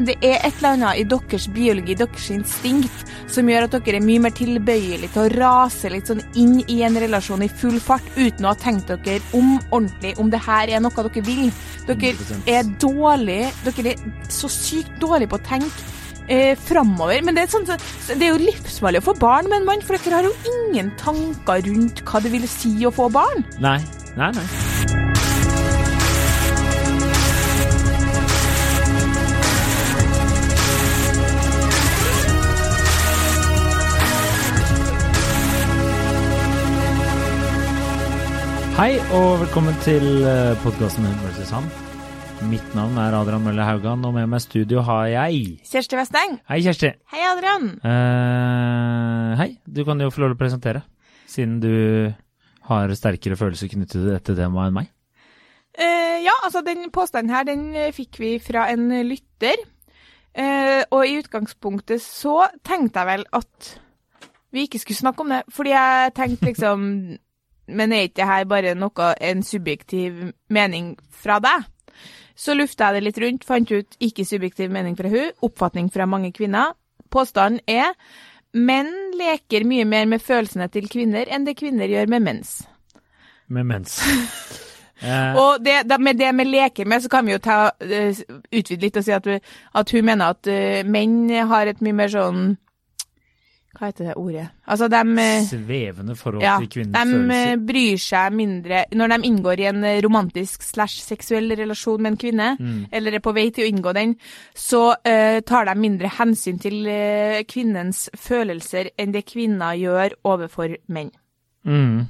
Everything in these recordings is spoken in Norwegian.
men det er et eller annet i deres biologi, deres instinkt, som gjør at dere er mye mer tilbøyelige til å rase litt sånn inn i en relasjon i full fart, uten å ha tenkt dere om ordentlig om det her er noe dere vil. Dere 100%. er dårlige, dere er så sykt dårlige på å tenke eh, framover. Men det er, sånn, så, så det er jo livsfarlig å få barn med en mann, for dere har jo ingen tanker rundt hva det vil si å få barn. Nei. Nei, nei. Hei og velkommen til podkasten Hun vs. Mitt navn er Adrian Mølle Haugan, og med meg i studio har jeg Kjersti Westeng. Hei, Kjersti. Hei, Adrian. Uh, hei, du kan jo få lov til å presentere, siden du har sterkere følelser knyttet til dette temaet enn meg. Uh, ja, altså den påstanden her, den eh, fikk vi fra en lytter. Uh, og i utgangspunktet så tenkte jeg vel at vi ikke skulle snakke om det, fordi jeg tenkte liksom Men er ikke det her bare noe, en subjektiv mening fra deg? Så lufta jeg det litt rundt, fant ut ikke subjektiv mening fra hun, oppfatning fra mange kvinner. Påstanden er menn leker mye mer med følelsene til kvinner enn det kvinner gjør med mens. Med mens. Eh, Og det, da, med det med leker med, så kan vi jo ta, uh, utvide litt og si at, vi- at hun mener at uh, menn har et mye mer sånn Hva heter det ordet? Altså, de eh, svevende forhold ja, til de kvinnens eh, De bryr seg mindre Når de inngår i en eh, romantisk slash seksuell relasjon med en kvinne, Mm. eller er på vei til å inngå den, så uh, tar de mindre hensyn til uh, kvinnens følelser enn det kvinner gjør overfor menn. Mm.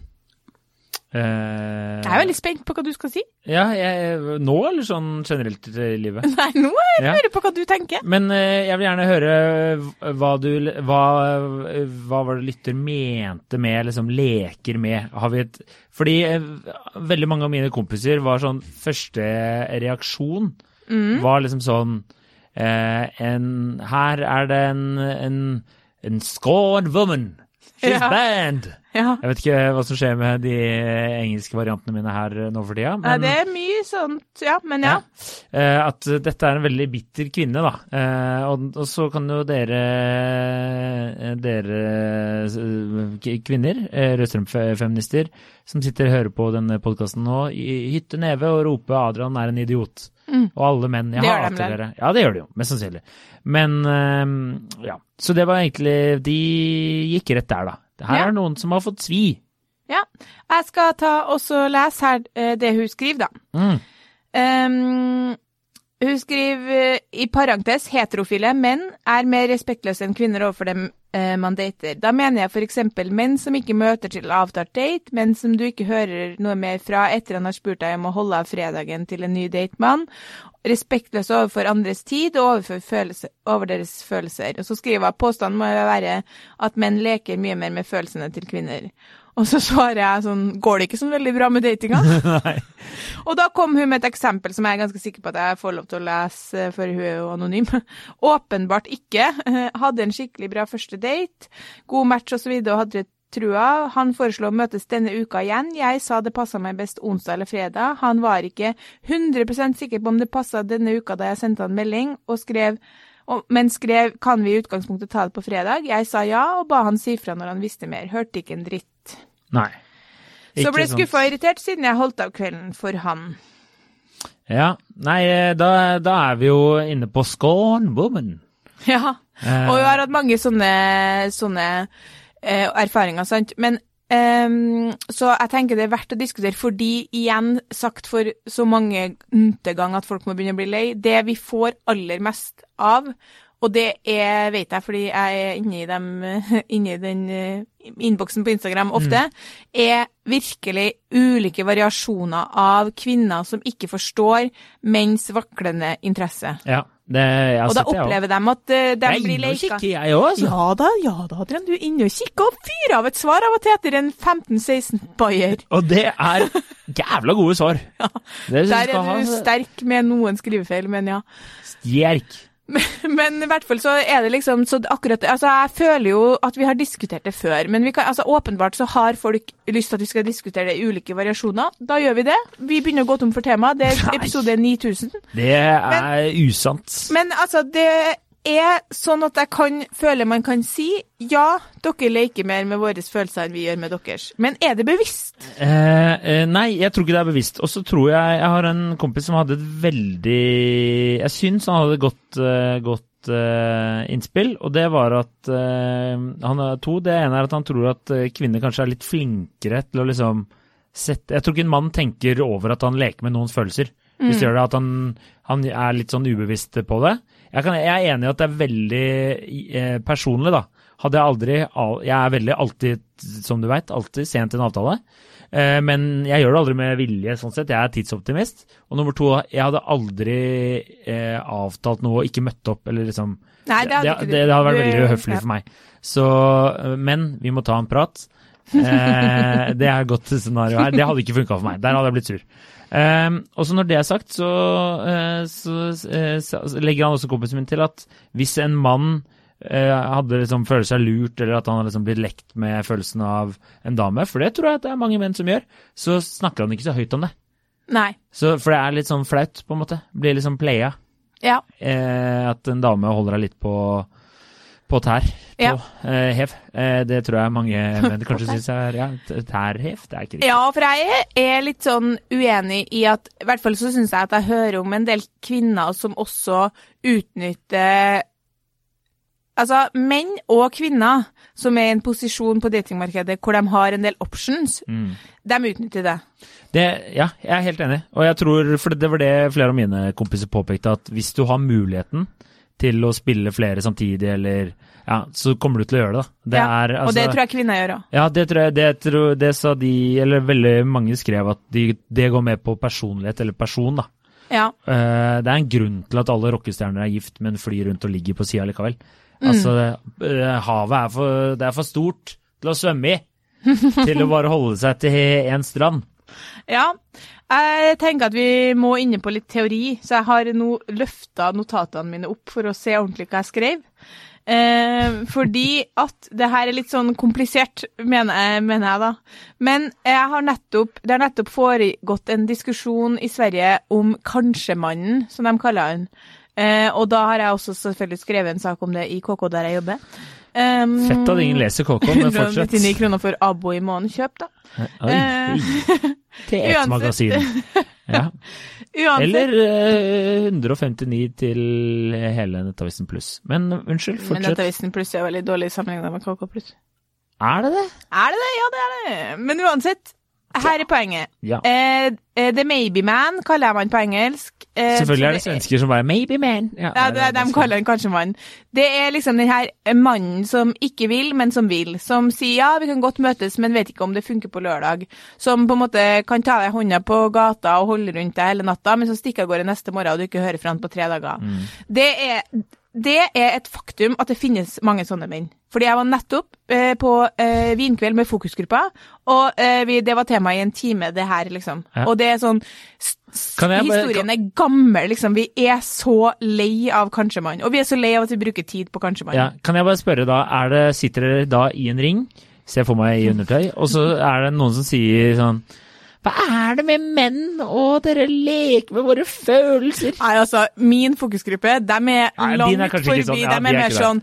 Eh, Jeg er veldig spent på hva du skal si. Ja, jeg, nå eller sånn generelt i livet? Nei, nå jeg Ja. lurer på hva du tenker. Men eh, jeg vil gjerne høre hva du hva, hva var det lytter mente med liksom leker med? Har vi et Fordi eh, veldig mange av mine kompiser var sånn Første reaksjon Mm. var liksom sånn eh, en, Her er det en, en, en scored woman. She's Ja. banned. Ja. Jeg vet ikke hva som skjer med de engelske variantene mine her eh, nå for tida. Men, det er mye sånt, ja, men ja. ja. at dette er en veldig bitter kvinne, da. Eh, og, og så kan jo dere, eh, dere eh, kvinner, eh, rødstrømfeminister, som sitter og hører på denne podkasten nå, hytte neve og rope 'Adrian er en idiot'. Mm. Og alle menn. Jeg hater de dere. Ja, det gjør de jo, mest sannsynlig. Men eh, ja. Så det var egentlig De gikk rett der, da. Her Ja. er noen som har fått svi. ja. Jeg skal ta også lese her eh, det hun skriver, da. Mm. Ehm, hun skriver eh, i parentes heterofile menn er mer respektløse enn kvinner overfor dem eh, man dater. Da mener jeg f.eks. menn som ikke møter til avtalt date, men som du ikke hører noe mer fra etter han har spurt deg om å holde av fredagen til en ny datemann. Respektløse overfor andres tid og følelse, over deres følelser. Og så skriver hun påstanden må jo være at menn leker mye mer med følelsene til kvinner. Og så svarer jeg sånn, går det ikke sånn veldig bra med datinga? Og da kom hun med et eksempel som jeg er ganske sikker på at jeg får lov til å lese, for hun er jo anonym. Åpenbart ikke. Hadde en skikkelig bra første date, god match osv. Og, og hadde trua. Han foreslo å møtes denne uka igjen. Jeg sa det passa meg best onsdag eller fredag. Han var ikke 100% sikker på om det passa denne uka da jeg sendte han melding, og skrev men skrev kan vi i utgangspunktet ta det på fredag. Jeg sa ja, og ba han si fra når han visste mer. Hørte ikke en dritt. Nei. Så ble jeg skuffa og irritert siden jeg holdt av kvelden for han. Ja, nei, eh, da, da er vi jo inne på scorn woman. Ja, Eh, og vi har hatt mange sånne, sånne eh, erfaringer, sant. Men ehm, Så jeg tenker det er verdt å diskutere, fordi igjen sagt for så mange n-te gang at folk må begynne å bli lei, det vi får aller mest av, og det er, vet jeg fordi jeg er inne i, dem, inne i den eh, innboksen på Instagram ofte, er virkelig ulike variasjoner av kvinner som ikke forstår menns vaklende interesse. Ja, det, jeg har Og da jeg opplever de at eh, de Jeg er blir inne og leka. kikker, jeg òg, altså. Ja da, ja da, Adrian, du er inne og kikker og fyrer av et svar av og til etter en 15-16 bayer. Og det er jævla gode svar. Det Der er du er ha du sterk med noen skrivefeil, men ja. Stjerk. Men i hvert fall så er det liksom så akkurat Altså, jeg føler jo at vi har diskutert det før, men vi kan, altså, åpenbart så har folk lyst til at vi skal diskutere det i ulike variasjoner. Da gjør vi det. Vi begynner å gå tom for tema. Det er episode 9000. Det er usant. Men altså, det er sånn at jeg kan føler man kan si ja, dere leker mer med våre følelser enn vi gjør med deres. Men er det bevisst? Eh, eh, nei, jeg tror ikke det er bevisst. Og så tror jeg Jeg har en kompis som hadde et veldig Jeg syns han hadde et godt, eh, godt uh, innspill, og det var at uh, Han har to. Det ene er at han tror at kvinner kanskje er litt flinkere til å liksom sette Jeg tror ikke en mann tenker over at han leker med noens følelser. Hvis det gjør det at han, han er litt sånn ubevisst på det. Jeg, kan, jeg er enig i at det er veldig eh, personlig, da. Hadde jeg aldri Jeg er veldig alltid, som du veit, alltid sent i en avtale. Eh, men jeg gjør det aldri med vilje, sånn sett. Jeg er tidsoptimist. Og nummer to, jeg hadde aldri eh, avtalt noe og ikke møtt opp, eller liksom Nei, det hadde det, det, det hadde vært veldig uhøflig ja. for meg. Så, men vi må ta en prat. Eh, det er et godt scenario her. Det hadde ikke funka for meg. Der hadde jeg blitt sur. Um, og så når det er sagt, så, eh, så, eh, så legger han også kompisen min til at hvis en mann eh, hadde liksom følt seg lurt, eller at han hadde liksom blitt lekt med følelsen av en dame, for det tror jeg at det er mange menn som gjør, så snakker han ikke så høyt om det. Nei. Så, for det er litt sånn flaut, på en måte. Blir liksom playa. Ja. Eh, at en dame holder deg litt på, på tær. På Ja. eh, hev. Eh, det tror jeg mange mener kanskje syns er ja, tærhev. Det er ikke riktig. Ja, for jeg er litt sånn uenig i at I hvert fall så syns jeg at jeg hører om en del kvinner som også utnytter Altså, menn og kvinner som er i en posisjon på datingmarkedet hvor de har en del options, Mm. de utnytter det. Det, ja, jeg er helt enig. Og jeg tror, for det var det flere av mine kompiser påpekte, at hvis du har muligheten til å spille flere samtidig, eller ja, så kommer du til å gjøre det. da. Det ja. er, og det altså- tror jeg kvinner gjør òg. Ja, det tror jeg, det, tror, det sa de, eller veldig mange skrev at de, det går med på personlighet, eller person, da. Ja. Uh, det er en grunn til at alle rockestjerner er gift, men flyr rundt og ligger på sida likevel. Mm. Altså, eh, havet er for, det er for stort til å svømme i. til å bare holde seg til én strand. Ja. Jeg tenker at vi må inne på litt teori, så jeg har nå løfta notatene mine opp for å se ordentlig hva jeg skrev. Eh, fordi at det her er litt sånn komplisert, mener jeg, mener jeg da. Men jeg har nettopp, det har nettopp foregått en diskusjon i Sverige om Kanskjemannen, som de kaller han. Eh, og da har jeg også selvfølgelig skrevet en sak om det i KK der jeg jobber. Um, Fett at ingen leser KK, men fortsett. 199 kroner for abo i måneden. Kjøp, da. Oi, oi. til ett magasin. Ja. Eller uh, 159 til hele Nettavisen pluss. Men unnskyld, Men fortsett. Nettavisen Pluss er veldig dårlig sammenlignet med KK Pluss. Er det det? Er det det? Ja, det er det. Men uansett, her er poenget. Ja. Eh, eh, The Maybe Man kaller jeg man på engelsk. Eh, Selvfølgelig er det svensker som bare 'maybe man'. Ja, det, de kaller han kanskje mann. Det er liksom den her mannen som ikke vil, men som vil. Som sier ja, vi kan godt møtes, men vet ikke om det funker på lørdag. Som på en måte kan ta deg i hånda på gata og holde rundt deg hele natta, men så stikker av gårde neste morgen og du ikke hører fra han på tre dager. Det, er, det er et faktum at det finnes mange sånne menn. Fordi jeg var nettopp eh, på eh, vinkveld med fokusgruppa, og eh, vi, det var tema i en time, det her, liksom. Ja. Og det er sånn Kan jeg bare- Historien er gammel, liksom. Vi er så lei av Kanskje-mann. Og vi er så lei av at vi bruker tid på Kanskje-mann. Ja, kan jeg bare spørre da, er det, sitter dere da i en ring, ser for meg i undertøy, og så er det noen som sier sånn Hva er det med menn, og dere leker med våre følelser? Nei, altså, min fokusgruppe, de er langt forbi. sånn. Ja, de de er er mer sånn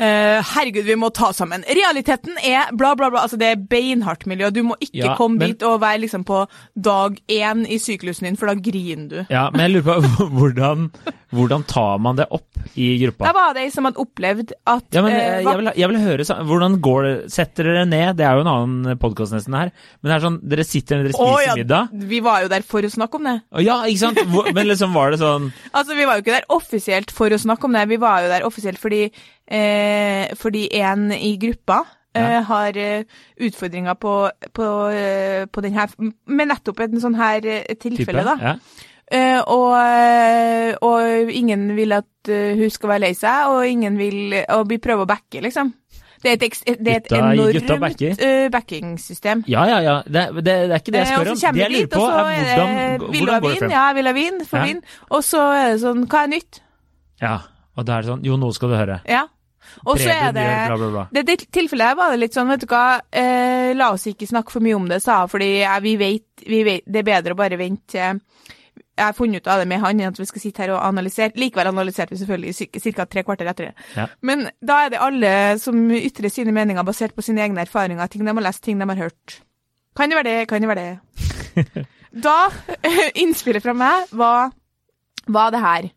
eh, herregud, vi må ta sammen. Realiteten er bla, bla, bla. Altså, det er beinhardt miljø. Du må ikke Ja, komme men- dit og være liksom på dag én i syklusen din, for da griner du. Ja, men jeg lurer på hvordan, hvordan tar man det opp i Da gruppa? var det ei som hadde opplevd at Ja, men eh, eh, jeg vil, jeg vil høre, hvordan går det, setter dere ned, det er jo en annen podkast nesten her, men det er sånn, dere sitter ned, dere Å, spiser ja, middag, Vi var jo der for å snakke om det. Ja, ikke sant, men liksom var det sånn, Altså, Vi var jo ikke der offisielt for å snakke om det, vi var jo der offisielt fordi, eh, fordi en i gruppa eh, Ja. har eh, utfordringer på, på, eh, på den her, med nettopp et sånn her tilfelle, type? da. Ja. Eh, og, og ingen vil at hun skal være lei seg, og ingen vil Og vi prøver å backe, liksom. Det er et, ekst- det er et Gutta- enormt eh, backingsystem. Ja, ja, ja. Det, det, det er ikke det jeg spør om. Det jeg lurer på, er er hvordan, vil hvordan går det frem? Ja, vil ha vin? Få Ja. vin. Og så er det sånn, hva er nytt? Ja. Og da er det sånn Jo, nå skal du høre. Ja. Og så er det bla, bla, bla. Det, det tilfellet her var det litt sånn, vet du hva, eh, la oss ikke snakke for mye om det, sa hun, fordi jeg, vi, vet, vi vet det er bedre å bare vente til jeg har funnet ut av det med han, at vi skal sitte her og analysere. Likevel analyserte vi selvfølgelig ca. tre kvarter etter det. Ja. Men da er det alle som ytrer sine meninger basert på sine egne erfaringer, ting de har lest, ting de har hørt. Kan det være det, kan det være det. da, innspillet fra meg var, var det her.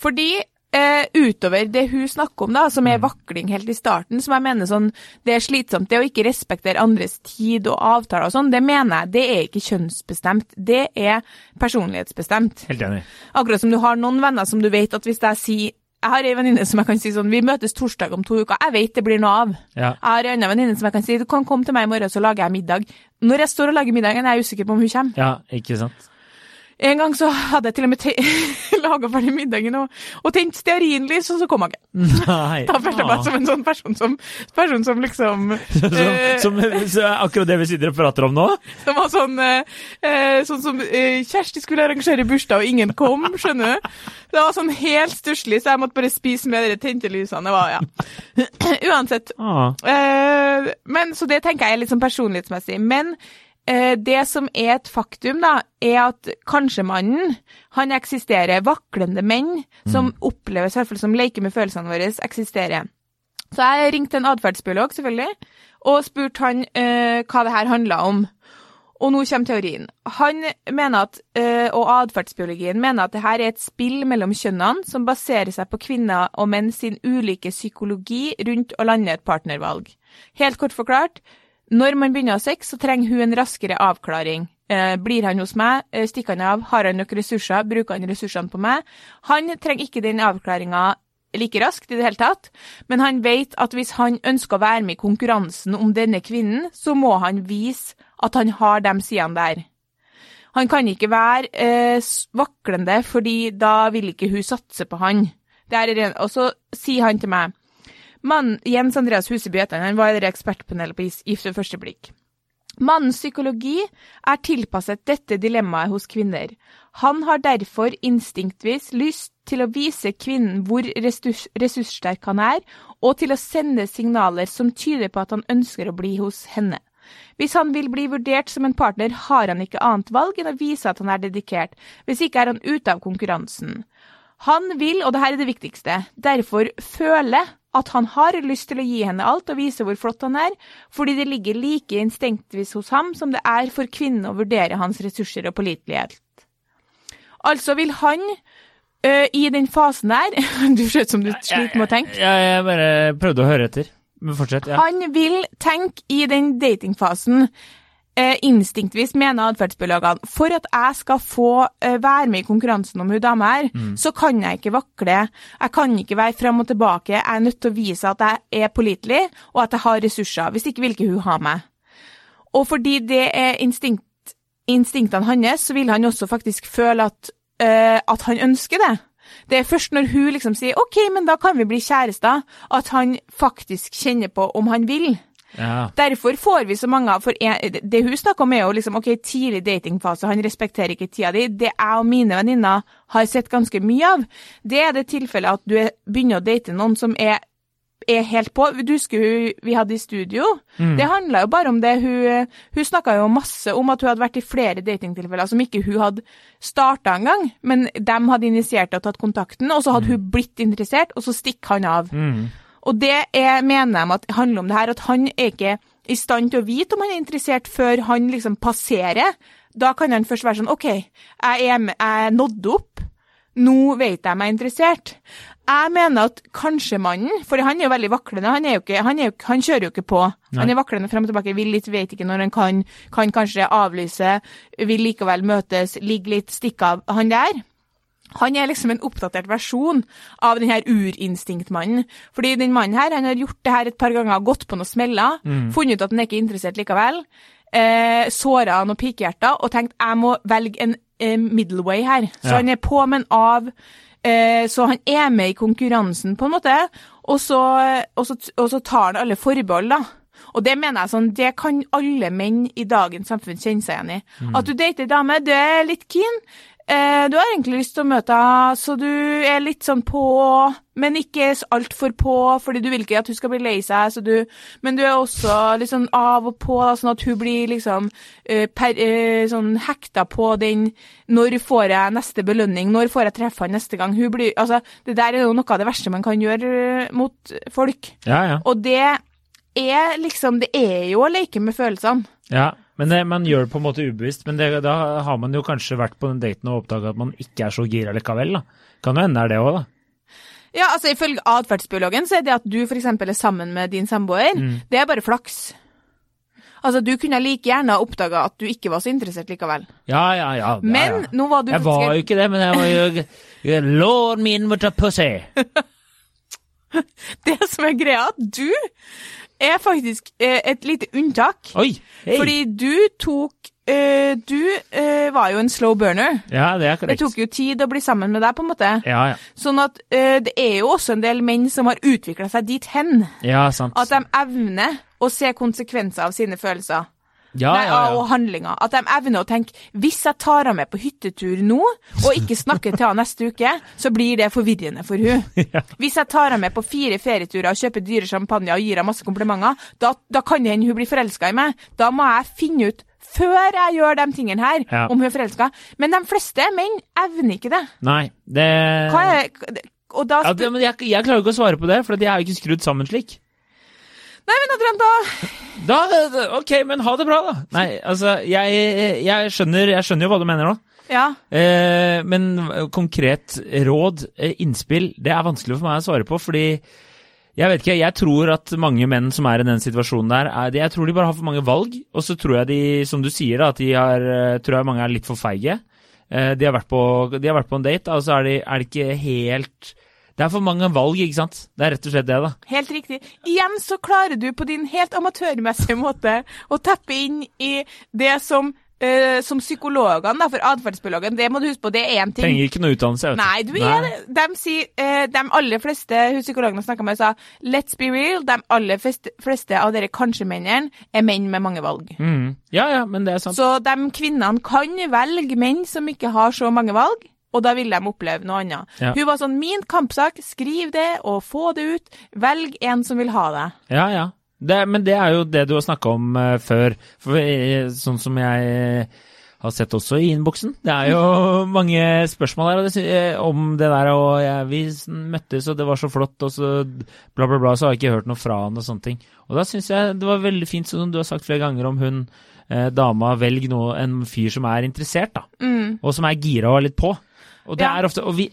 Fordi eh, utover det hun snakker om, da, som er vakling helt i starten, som jeg mener sånn, det er slitsomt, det å ikke respektere andres tid og avtaler og sånn, det mener jeg, det er ikke kjønnsbestemt. Det er personlighetsbestemt. Helt enig. Akkurat som du har noen venner som du vet at hvis jeg sier Jeg har ei venninne som jeg kan si sånn Vi møtes torsdag om to uker. Jeg vet det blir noe av. Ja. Jeg har ei anna venninne som jeg kan si du kan komme til meg i morgen, så lager jeg middag. Når jeg står og lager middagen, er jeg usikker på om hun kommer. ja, ikke sant? En gang så hadde jeg til og med laga ferdig middagen og, og tent stearinlys, og så kom han ikke. Nei. Da følte jeg meg som en sånn person som, person som liksom som, eh, som, akkurat det vi sitter og prater om nå? Som var sånn eh, eh, Sånn som eh, Kjersti skulle arrangere bursdag, og ingen kom, skjønner du? Det var sånn helt stusslig, så jeg måtte bare spise med de tente lysene. Var, ja. Uansett. Ah. Eh, men, så det tenker jeg er litt sånn personlighetsmessig. Men det som er et faktum, da, er at kanskje-mannen, han eksisterer. Vaklende menn som oppleves, i hvert fall som leker med følelsene våre, eksisterer. Så jeg ringte en atferdsbiolog, selvfølgelig, og spurte han eh, hva det her handla om. Og nå kommer teorien. Han mener at, eh, og atferdsbiologien mener at det her er et spill mellom kjønnene som baserer seg på kvinner og menn sin ulike psykologi rundt å lande et partnervalg. Helt kort forklart, når man begynner å ha sex, så trenger hun en raskere avklaring. Eh, blir han hos meg, eh, stikker han av, har han nok ressurser, bruker han ressursene på meg? Han trenger ikke den avklaringa like raskt i det hele tatt, men han vet at hvis han ønsker å være med i konkurransen om denne kvinnen, så må han vise at han har de sidene der. Han kan ikke være eh, vaklende, fordi da vil ikke hun satse på han. Og så sier han til meg Mann, Jens Andreas Huseby han, var i ekspertpanelet på Gift ved første blikk. Mannens psykologi er tilpasset dette dilemmaet hos kvinner. Han har derfor instinktvis lyst til å vise kvinnen hvor ressurs ressurssterk han er, og til å sende signaler som tyder på at han ønsker å bli hos henne. Hvis han vil bli vurdert som en partner, har han ikke annet valg enn å vise at han er dedikert, hvis ikke er han ute av konkurransen. Han vil, og det her er det viktigste, derfor føle at han har lyst til å gi henne alt og vise hvor flott han er, fordi det ligger like instinktvis hos ham som det er for kvinnen å vurdere hans ressurser og pålitelighet. Altså vil han ø, i den fasen der Du ser ut som du sliter med å tenke. Ja, jeg bare prøvde å høre etter. Men fortsett. Ja. Han vil tenke i den datingfasen instinktvis, mener atferdsbiologene. For at jeg skal få eh, være med i konkurransen om hun dama her, så kan jeg ikke vakle. Jeg kan ikke være fram og tilbake. Jeg er nødt til å vise at jeg er pålitelig, og at jeg har ressurser. Hvis ikke vil ikke hun ha meg. Og fordi det er instinkt, instinktene hans, så vil han også faktisk føle at, eh, at han ønsker det. Det er først når hun liksom sier OK, men da kan vi bli kjærester, at han faktisk kjenner på om han vil. Ja. Derfor får vi så mange av For en, det hun snakker om, er jo liksom OK, tidlig datingfase, han respekterer ikke tida di. Det jeg og mine venninner har sett ganske mye av, det er det tilfellet at du er, begynner å date noen som er er helt på. Du husker hun vi hadde i studio? Det handla jo bare om det. Hun, hun snakka jo masse om at hun hadde vært i flere datingtilfeller som ikke hun hadde starta engang, men de hadde initiert og tatt kontakten, og så hadde hun blitt interessert, og så stikker han av. Mm. Og det er, mener de at handler om det her, at han er ikke i stand til å vite om han er interessert før han liksom passerer. Da kan han først være sånn OK, jeg er, jeg nådde opp. Nå vet jeg meg er interessert. Jeg mener at kanskje mannen, for han er jo veldig vaklende, han, er jo ikke, han, er jo, han kjører jo ikke på. Nei. Han er vaklende frem og tilbake, vil litt, vet ikke når han kan, kan kanskje avlyse, vil likevel møtes, ligge litt, stikke av. Han der, han er liksom en oppdatert versjon av den her urinstinktmannen. Fordi den mannen her, han har gjort det her et par ganger, gått på noen smeller, funnet ut at han er ikke interessert likevel, eh, såra noen pikehjerter og tenkt jeg må velge en eh, middle way her. Så Ja. han er på, men av. Eh, så han er med i konkurransen, på en måte, og så, og så, og så tar han alle forbehold, da. Og det mener jeg sånn, det kan alle menn i dagens samfunn kjenne seg igjen i. At du dater ei dame, du er litt keen, du har egentlig lyst til å møte henne, så du er litt sånn på, men ikke altfor på, fordi du vil ikke at hun skal bli lei seg, så du Men du er også litt sånn av og på, da, sånn at hun blir liksom eh, per, eh, sånn hekta på den Når får jeg neste belønning? Når får jeg treffe han neste gang? Hun blir Altså, det der er jo noe av det verste man kan gjøre eh, mot folk. Ja, ja. Og det er liksom Det er jo å leke med følelsene. ja. Men det, man gjør det på en måte ubevisst. Men det, da har man jo kanskje vært på den daten og oppdaga at man ikke er så gira likevel. da. Kan jo hende det er det òg, da. Ja, altså Ifølge atferdsbiologen så er det at du f.eks. er sammen med din samboer, det er bare flaks. Altså, Du kunne like gjerne ha oppdaga at du ikke var så interessert likevel. Ja, ja, ja. ja, Men ja. nå var du Jeg var jo ikke det, men jeg var jo Lord min with a pussy. Det som er greia, at du er faktisk eh, et lite unntak. Oi! Hei. Fordi du tok eh, Du eh, var jo en slow burner. Ja, det er korrekt. Det tok jo tid å bli sammen med deg, på en måte. Ja, ja. Sånn at eh, det er jo også en del menn som har utvikla seg dit hen. Ja, sant. At de evner å se konsekvenser av sine følelser. Ja, Nei, ja, Og handlinga handlinger. At de evner å tenke hvis jeg tar henne med på hyttetur nå, og ikke snakker til henne neste uke, så blir det forvirrende for hun. Hvis jeg tar henne med på fire ferieturer og kjøper dyre champagne og gir henne masse komplimenter, da, da kan det hende hun blir forelska i meg. Da må jeg finne ut før jeg gjør de tingene her, Ja. om hun er forelska. Men de fleste menn evner ikke det. Nei, det Hva er Og da ja, det, men jeg, jeg klarer ikke å svare på det, for jeg er jo ikke skrudd sammen slik. Nei, men Adrian, da Da, ok, men ha det bra, da. Nei, altså, jeg, jeg, skjønner, jeg skjønner jo hva du mener nå. Ja. Eh, men konkret råd, eh, innspill, det er vanskelig for meg å svare på, fordi jeg vet ikke, jeg tror at mange menn som er i den situasjonen der, er, jeg tror de bare har for mange valg, og så tror jeg de, som du sier, da, at de har, eh, tror jeg mange er litt for feige. Eh, de, har vært på, de har vært på en date, da, og så er, de, er det ikke helt Det er for mange valg, ikke sant? Det er rett og slett det, da. Helt riktig. Igjen så klarer du på din helt amatørmessige måte å tappe inn i det som, Uh, som psykologene, da, for atferdsbiologene, det må du huske på, det er én ting. Trenger ikke noe utdannelse, vet Nei, du er det. De sier, uh, de aller fleste psykologene snakka med, sa let's be real, de aller fleste, fleste av dere kanskje-mennene er menn med mange valg. Mm. Ja, ja, men det er sant. Så de kvinnene kan velge menn som ikke har så mange valg, og da vil de oppleve noe annet. Ja. Hun var sånn, min kampsak, skriv det og få det ut, velg en som vil ha det. Ja, ja. Det, men det er jo det du har snakka om uh, før. For, uh, sånn som jeg eh, har sett også i innboksen. Det er jo mange spørsmål her det, eh, om det der. Og ja, vi møttes, og det var så flott, og så bla, bla, bla. Så har jeg ikke hørt noe fra han og sånne ting. Og da syns jeg det var veldig fint, som du har sagt flere ganger, om hun dama velg nå en fyr som er interessert, da. Og som er gira og litt på. Og det Ja. er ofte Og vi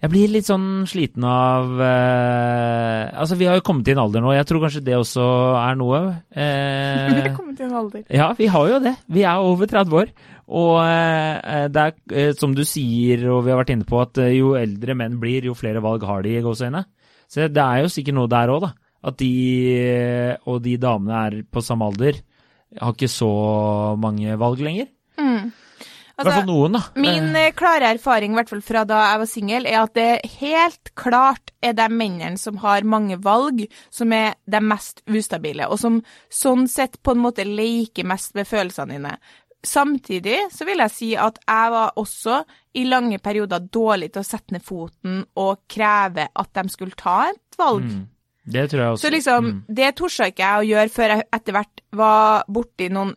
jeg blir litt sånn sliten av eh, Altså, vi har jo kommet i en alder nå, jeg tror kanskje det også er noe. Vi Eh, er kommet til en alder. ja, vi har jo det. Vi er over 30 år. Og eh, det er, eh, som du sier, og vi har vært inne på, at eh, jo eldre menn blir, jo flere valg har de i gåseøynene. Så det er jo sikkert noe der òg, da. At de eh, og de damene er på samme alder, har ikke så mange valg lenger. Fall noen, da. Altså, Min eh, klare erfaring, i hvert fall fra da jeg var singel, er at det helt klart er de mennene som har mange valg, som er de mest ustabile, og som sånn sett på en måte leker mest med følelsene dine. Samtidig så vil jeg si at jeg var også i lange perioder dårlig til å sette ned foten og kreve at de skulle ta et valg. Det tror jeg også. Så liksom, Mm. det torde ikke jeg å gjøre før jeg etter hvert var borti noen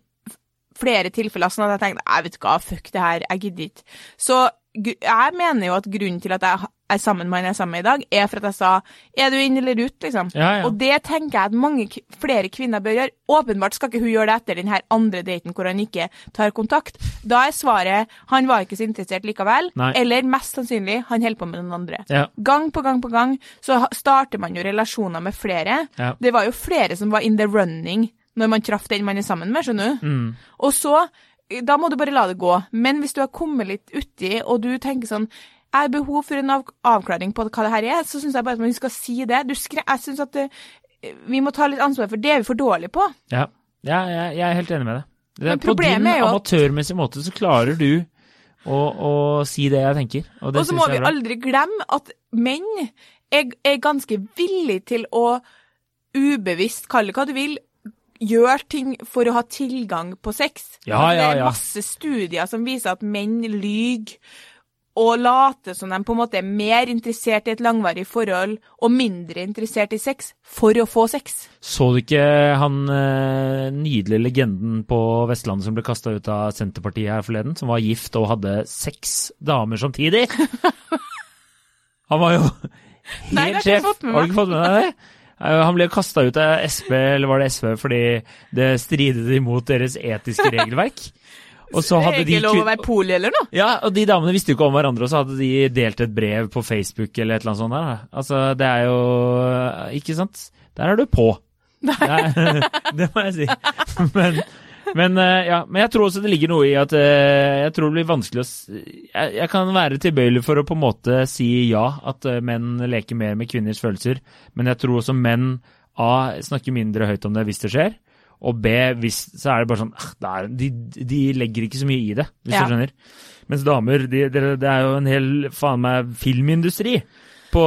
flere tilfeller, sånn at jeg tenkte, jeg vet hva, fuck det her, jeg gidder ikke. Så jeg mener jo at grunnen til at jeg er sammen med han jeg er sammen med i dag, er for at jeg sa, er du inn eller ut, liksom. Ja, ja. Og det tenker jeg at mange flere kvinner bør gjøre. Åpenbart skal ikke hun gjøre det etter den her andre daten hvor han ikke tar kontakt. Da er svaret, han var ikke så interessert likevel, Nei. eller mest sannsynlig, han holder på med noen andre. Ja. Gang på gang på gang så starter man jo relasjoner med flere. Det var jo flere som var in the running når man traff den man er sammen med, skjønner du. Mm. Og så, da må du bare la det gå. Men hvis du har kommet litt uti, og du tenker sånn jeg har behov for en av avklaring på hva det her er, så syns jeg bare at man skal si det. Jeg syns at det, vi må ta litt ansvar, for det er vi for dårlige på. Ja, ja jeg, jeg er helt enig med deg. Det, på din problemet er jo at- amatørmessige måte så klarer du å, å si det jeg tenker. Og, så må vi aldri glemme at menn er, er ganske villige til å ubevisst, kalle det hva du vil, gjør ting for å ha tilgang på sex. Ja, ja, ja, Det er masse studier som viser at menn lyver og later som de på en måte er mer interessert i et langvarig forhold og mindre interessert i sex for å få sex. Så du ikke han eh, nydelige legenden på Vestlandet som ble kasta ut av Senterpartiet her forleden, som var gift og hadde seks damer samtidig? Han var jo helt sjef. Har du ikke fått med deg det? Eh, Han ble kasta ut av SV, eller var det SV, fordi det stridet imot deres etiske regelverk. Og så hadde det de er ikke lov å være poli eller noe. Ja, og de damene visste jo ikke om hverandre, og så hadde de delt et brev på Facebook eller et eller annet sånt der. Altså, det er jo Ikke sant? Der er du på. Det, er, det må jeg si. Men, men, eh, ja, men jeg tror også det ligger noe i at eh, jeg tror det blir vanskelig å jeg, jeg kan være tilbøyelig for å på en måte si ja, at eh, menn leker mer med kvinners følelser, men jeg tror også menn A snakker mindre høyt om det hvis det skjer, og B hvis, så er det bare sånn ah, det er, de, de legger ikke så mye i det, hvis Ja. du skjønner. Mens damer, de, det, det er jo en hel faen meg filmindustri på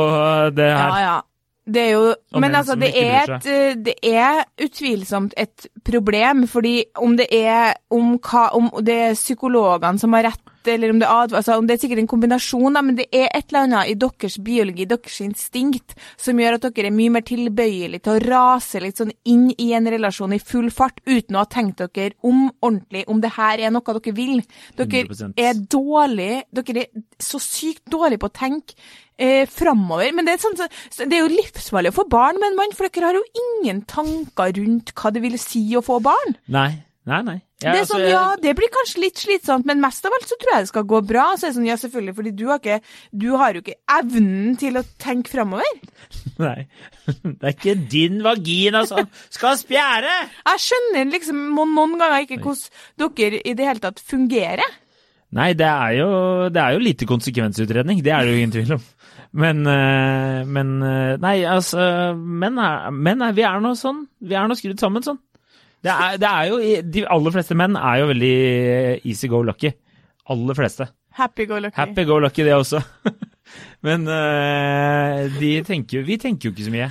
det her. Ja, ja. Det er jo Og Men altså, det er, et, eh, det er utvilsomt et problem, fordi om det er om, hva, om det er psykologene som har rett, eller om det er altså, om det er sikkert en kombinasjon, da, men det er et eller annet i deres biologi, deres instinkt, som gjør at dere er mye mer tilbøyelig til å rase litt sånn inn i en relasjon i full fart, uten å ha tenkt dere om ordentlig, om det her er noe dere vil. Dere 100%. er dårlig, dere er så sykt dårlige på å tenke eh, framover. Men det er, sånn, så, det er jo livsfarlig å få barn med en mann, for dere har jo ingen tanker rundt hva det vil si å få barn. Nei, nei, nei. Jeg, det er altså, sånn, ja, det blir kanskje litt slitsomt, men mest av alt så tror jeg det skal gå bra. Så er det sånn, ja, selvfølgelig, fordi du har, ikke, du har jo ikke evnen til å tenke framover. Nei. Det er ikke din vagina som skal spjære! Jeg skjønner liksom noen ganger ikke hvordan dere i det hele tatt fungerer. Nei, det er jo, det er jo lite konsekvensutredning. Det er det jo ingen tvil om. Men, eh, men eh, Nei, altså men, men Vi er nå sånn. Vi er nå skrudd sammen sånn. Det er, det er jo De aller fleste menn er jo veldig easy go lucky. Aller fleste. Happy go lucky. Happy go lucky, det også. Men eh, de tenker, vi tenker jo ikke så mye.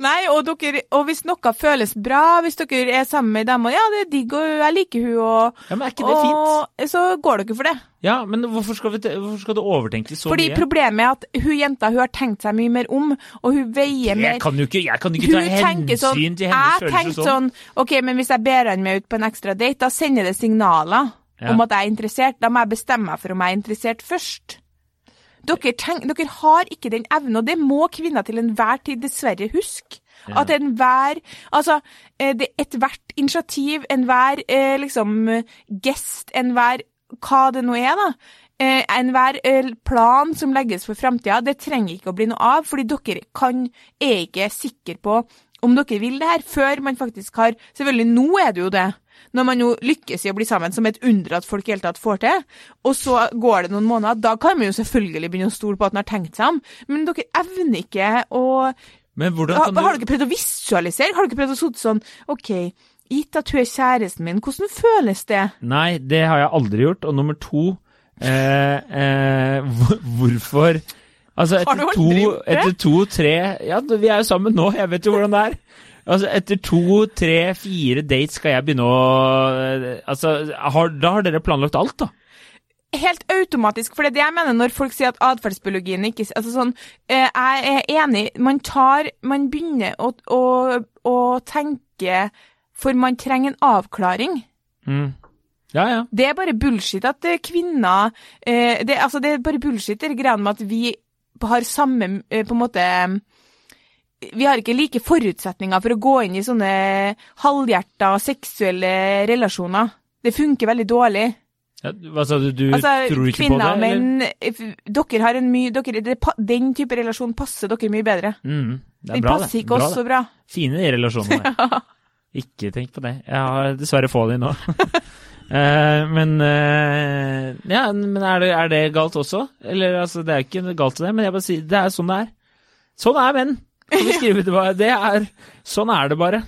Nei, og, dere, og hvis noe føles bra, hvis dere er sammen med dem, og ja, det er digg, og jeg liker hun, og, Ja, Men er ikke det fint? så går dere for det. Ja, men hvorfor skal, vi, hvorfor skal du overtenke så Fordi mye? problemet er at hun jenta hun har tenkt seg mye mer om, og hun veier mer Jeg kan jo ikke, jeg kan ikke ta hensyn sånn, til hennes jeg tenkte sånn. sånn OK, men hvis jeg ber han med ut på en ekstra date, da sender det signaler Ja. om at jeg er interessert. Da må jeg bestemme meg for om jeg er interessert først. Dere, tenk, dere har ikke den evnen, og det må kvinner til enhver tid dessverre huske. At enhver Altså, eh, ethvert initiativ, enhver eh, liksom gest, enhver hva det nå er, da. Eh, enhver plan som legges for framtida, det trenger ikke å bli noe av, fordi dere kan, er ikke sikre på om dere vil det her, før man faktisk har Selvfølgelig, nå er det jo det. Når man jo lykkes i å bli sammen, som et under at folk i hele tatt får til. Og så går det noen måneder, da kan man jo selvfølgelig begynne å stole på at man har tenkt seg om. Men dere evner ikke å Men hvordan har, kan du har dere prøvd å visualisere? Har dere prøvd å sitte sånn OK, gitt at hun er kjæresten min, hvordan føles det? Nei, det har jeg aldri gjort. Og nummer to eh, eh, Hvorfor Altså, etter to, etter to, tre Ja, vi er jo sammen nå, jeg vet jo hvordan det er. Altså, etter to, tre, fire dates skal jeg begynne å eh, Altså, har, da har dere planlagt alt, da? Helt automatisk, for det er det jeg mener når folk sier at atferdsbiologien ikke altså sånn, eh, Jeg er enig. Man tar Man begynner å, å, å tenke For man trenger en avklaring. Mm. Ja, ja. Det er bare bullshit at eh, kvinner eh, det, altså det er bare bullshit det greiene med at vi har samme eh, på en måte Vi har ikke like forutsetninger for å gå inn i sånne halvhjerta seksuelle relasjoner. Det funker veldig dårlig. ja hva sa du? Du Altså, tror ikke kvinner på og det? eller? menn eh, Dere har en mye dere, det, Den type relasjon passer dere mye bedre. Mm, det er Den bra, passer det. ikke Bra, oss så bra. Fine de relasjonene. Ikke tenk på det. Jeg har dessverre få de nå. Eh, men eh, ja, men er det, er det galt også? Eller altså, det er ikke galt det, men jeg bare sier det er sånn det er. Sånn er menn! Kan vi skrive det bare. Det er, sånn er det bare.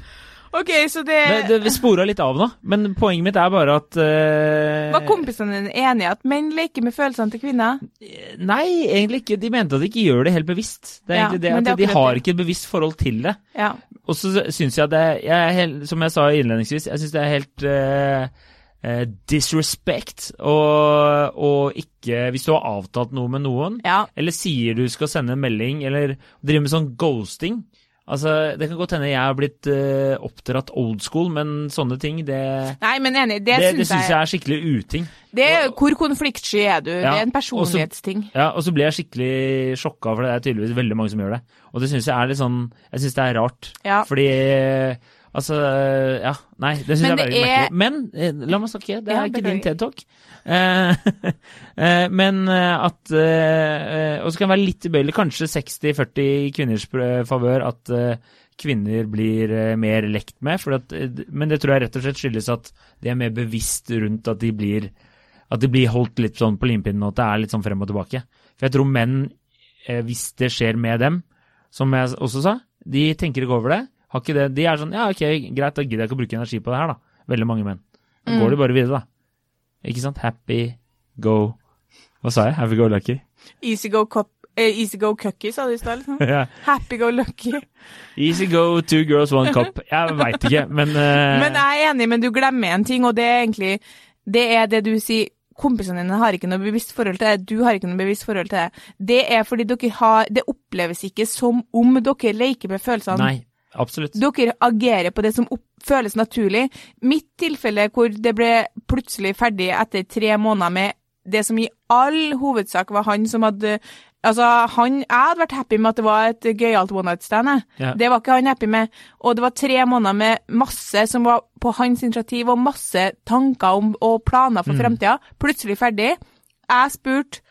OK, så det, Det, det, vi spora litt av nå, men poenget mitt er bare at uh... Var kompisene dine enige at menn leker med følelsene til kvinner? Nei, egentlig ikke. De mente at de ikke gjør det helt bevisst. Det er Ja, egentlig det at det De har ikke et bevisst forhold til det. Ja. Og så syns jeg det jeg helt, Som jeg sa innledningsvis, jeg syns det er helt eh, eh, disrespect og, og ikke Hvis du har avtalt noe med noen, ja. eller sier du skal sende en melding, eller driver med sånn ghosting Altså, Det kan godt hende jeg har blitt uh, oppdratt old school, men sånne ting, det, Nei, men enig, det, det, det syns jeg, jeg er skikkelig uting. det er, Hvor konfliktsky er du? det er en personlighetsting. Også. Ja, og så blir jeg skikkelig sjokka, for det er tydeligvis veldig mange som gjør det. Og det syns jeg er litt sånn Jeg syns det er rart. Ja. Fordi Altså, ja. Nei, det syns jeg er veldig er- merkelig. Men eh, la meg snakke, det Ja, er ikke din TED-talk. Eh, eh, men at Og så kan det være litt tilbøyelig, kanskje 60-40 kvinners favør, at kvinner blir mer lekt med. For at, men det tror jeg rett og slett skyldes at de er mer bevisst rundt at de blir at de blir holdt litt sånn på limpinnen, og at det er litt sånn frem og tilbake. For jeg tror menn, hvis det skjer med dem, som jeg også sa, de tenker ikke over det. Har ikke det. De er sånn ja, ok, greit, da gidder jeg ikke å bruke energi på det her, da. Veldig mange menn. Da går de bare videre, da. Ikke sant? Happy, go Hva sa jeg? Happy go lucky? Easy go, cop, eh, easy go cucky, sa du i stad. Liksom. Yeah. Happy go lucky. Easy go, two girls, one cup. Jeg veit ikke, men uh... Men jeg er enig, men du glemmer en ting, og det er egentlig Det er det du sier. Kompisene dine har ikke noe bevisst forhold til det, du har ikke noe bevisst forhold til det. Det er fordi dere har Det oppleves ikke som om dere leker med følelsene. Nei, absolutt. Dere agerer på det som opp føles naturlig. Mitt tilfelle hvor det ble plutselig ferdig etter tre måneder med det som i all hovedsak var han som hadde Altså, han, Jeg hadde vært happy med at det var et gøyalt one night stand. Ja. Det var ikke han happy med. Og det var tre måneder med masse som var på hans initiativ, og masse tanker om, og planer for fremtida. Plutselig ferdig. Jeg spurte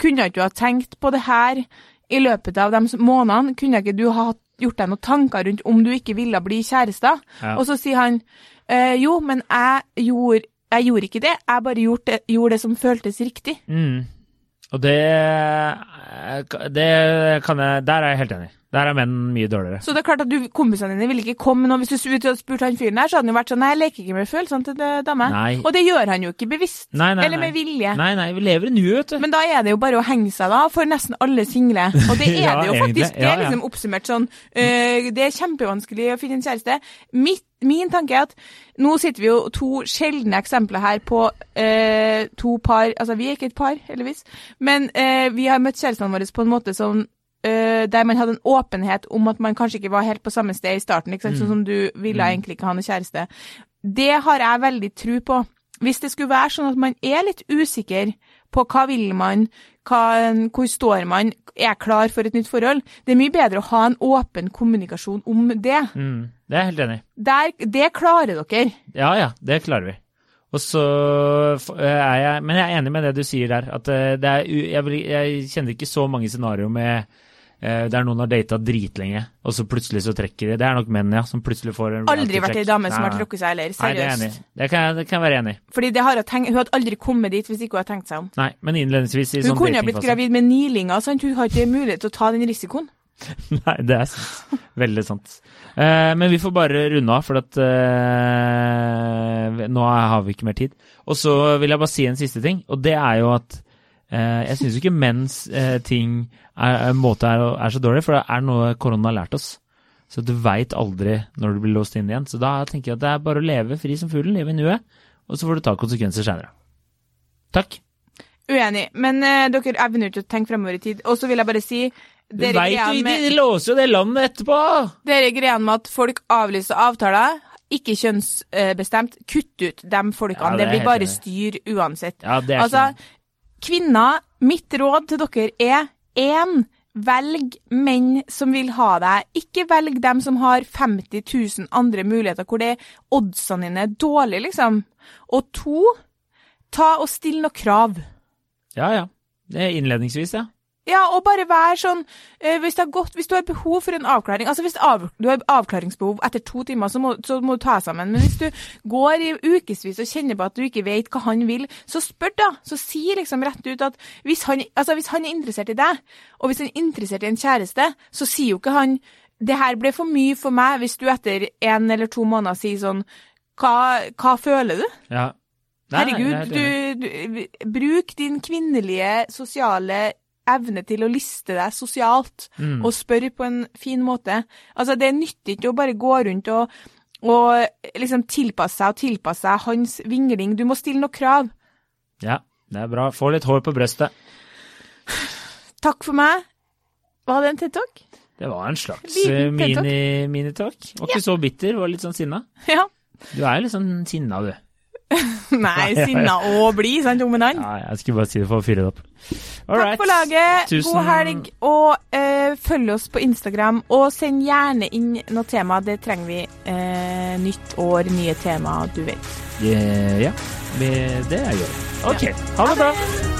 kunne ikke du ha tenkt på det her i løpet av de månedene? Kunne ikke du ha gjort deg noen tanker rundt om du ikke ville bli kjærester? Ja. Og så sier han eh, jo, men jeg gjorde, jeg gjorde ikke det, jeg bare gjorde det, gjorde det som føltes riktig. Mm. Og det, det kan jeg Der er jeg helt enig. Der er menn mye dårligere. Så det er klart at du, kompisene dine vil ikke komme nå. Hvis du hadde spurt han fyren der, så hadde han jo vært sånn Nei, jeg leker ikke med følelsene til det dame. Nei. Og det gjør han jo ikke bevisst. Nei, nei, eller med vilje. Nei, nei, vi lever i nuet, vet du. Men da er det jo bare å henge seg da, for nesten alle single. Og det er Ja, det jo egentlig. faktisk. Det er liksom oppsummert sånn. øh, det er kjempevanskelig å finne en kjæreste. Mitt, min tanke er at nå sitter vi jo to sjeldne eksempler her på øh, to par Altså, vi er ikke et par, heldigvis, men øh, vi har møtt kjærestene våre på en måte som øh, der man hadde en åpenhet om at man kanskje ikke var helt på samme sted i starten, ikke sant? sånn som du ville egentlig ikke ha noen kjæreste. Det har jeg veldig tro på. Hvis det skulle være sånn at man er litt usikker på hva vil man, hva, hvor står man, er klar for et nytt forhold, det er mye bedre å ha en åpen kommunikasjon om det. Mm, det er jeg helt enig i. Det klarer dere. Ja ja, det klarer vi. Og så er jeg Men jeg er enig med det du sier der. At eh, det er jeg, jeg kjenner ikke så mange scenarioer med eh, der noen har data dritlenge, og så plutselig så trekker de. Det er nok menn, ja, som plutselig får en Aldri vært ei dame som har trukket seg heller, Nei, det er seriøst. Det kan, jeg- det kan jeg være enig i. Fordi hun tenkt, hun hadde aldri kommet dit hvis ikke hun hadde tenkt seg om. Nei, men innledningsvis i Hun sånn kunne ha blitt gravid med nilinger, sant? hun har ikke mulighet til å ta den risikoen. Nei, det er sant. Veldig sant. Eh, men vi får bare runde av, for at eh, nå har vi ikke mer tid. Og så vil jeg bare si en siste ting, og det er jo at jeg syns ikke menns eh, ting er, måte er, er så dårlig, for det er noe korona har lært oss. Så du veit aldri når du blir låst inn igjen. Så da tenker jeg at det er bare å leve fri som fuglen, leve i nuet, og så får du ta konsekvenser seinere. Takk. Uenig, men uh, dere evner nødt ikke å tenke fremover i tid. Og så vil jeg bare si Du veit jo, de låser jo det landet etterpå! Dere greiene med at folk avlyser avtaler, ikke kjønnsbestemt, kutt ut de folkene. Ja, det det, blir bare styr uansett. Ja, det er altså, kvinner, mitt råd til dere er én, velg menn som vil ha deg. Ikke velg dem som har 50 000 andre muligheter, hvor det oddsene dine er dårlige, liksom. Og to, ta og still noen krav. Ja, ja. Innledningsvis, ja. Ja, og bare vær sånn eh, hvis, gått, hvis du har behov for en avklaring Altså hvis av, du har avklaringsbehov etter to timer, så må, så må du ta deg sammen. Men hvis du går i ukevis og kjenner på at du ikke vet hva han vil, så spør da. Så si liksom rett ut at hvis han, altså hvis han er interessert i deg, og hvis han er interessert i en kjæreste, så sier jo ikke han det her ble for mye for meg hvis du etter en eller to måneder sier sånn Hva, hva føler du? Ja. Nei, nei, er Herregud, helt enig. du, du Bruk din kvinnelige sosiale evne til å liste deg sosialt, Mm. og spørre på en fin måte. Altså, det nytter ikke å bare gå rundt og, og liksom tilpasse seg og tilpasse seg hans vingling. Du må stille noen krav. Ja, det er bra. Få litt hår på brøstet. Takk for meg. Var det en TED-talk? Det var en slags Liten eh, mini- minitalk. Var ikke så bitter, var litt sånn sinna. Ja. Du er jo litt sånn sinna, du. Nei, sinna og blid, sant, om en annen. Nei, jeg skulle bare si det for å fyre det opp. All Takk for laget. Tusen- God helg. Og eh, følg oss på Instagram. Og send gjerne inn noe tema. Det trenger vi. Eh, nytt år, nye tema, du vet. Ja, Ja, det det er gjør. OK, ha det bra.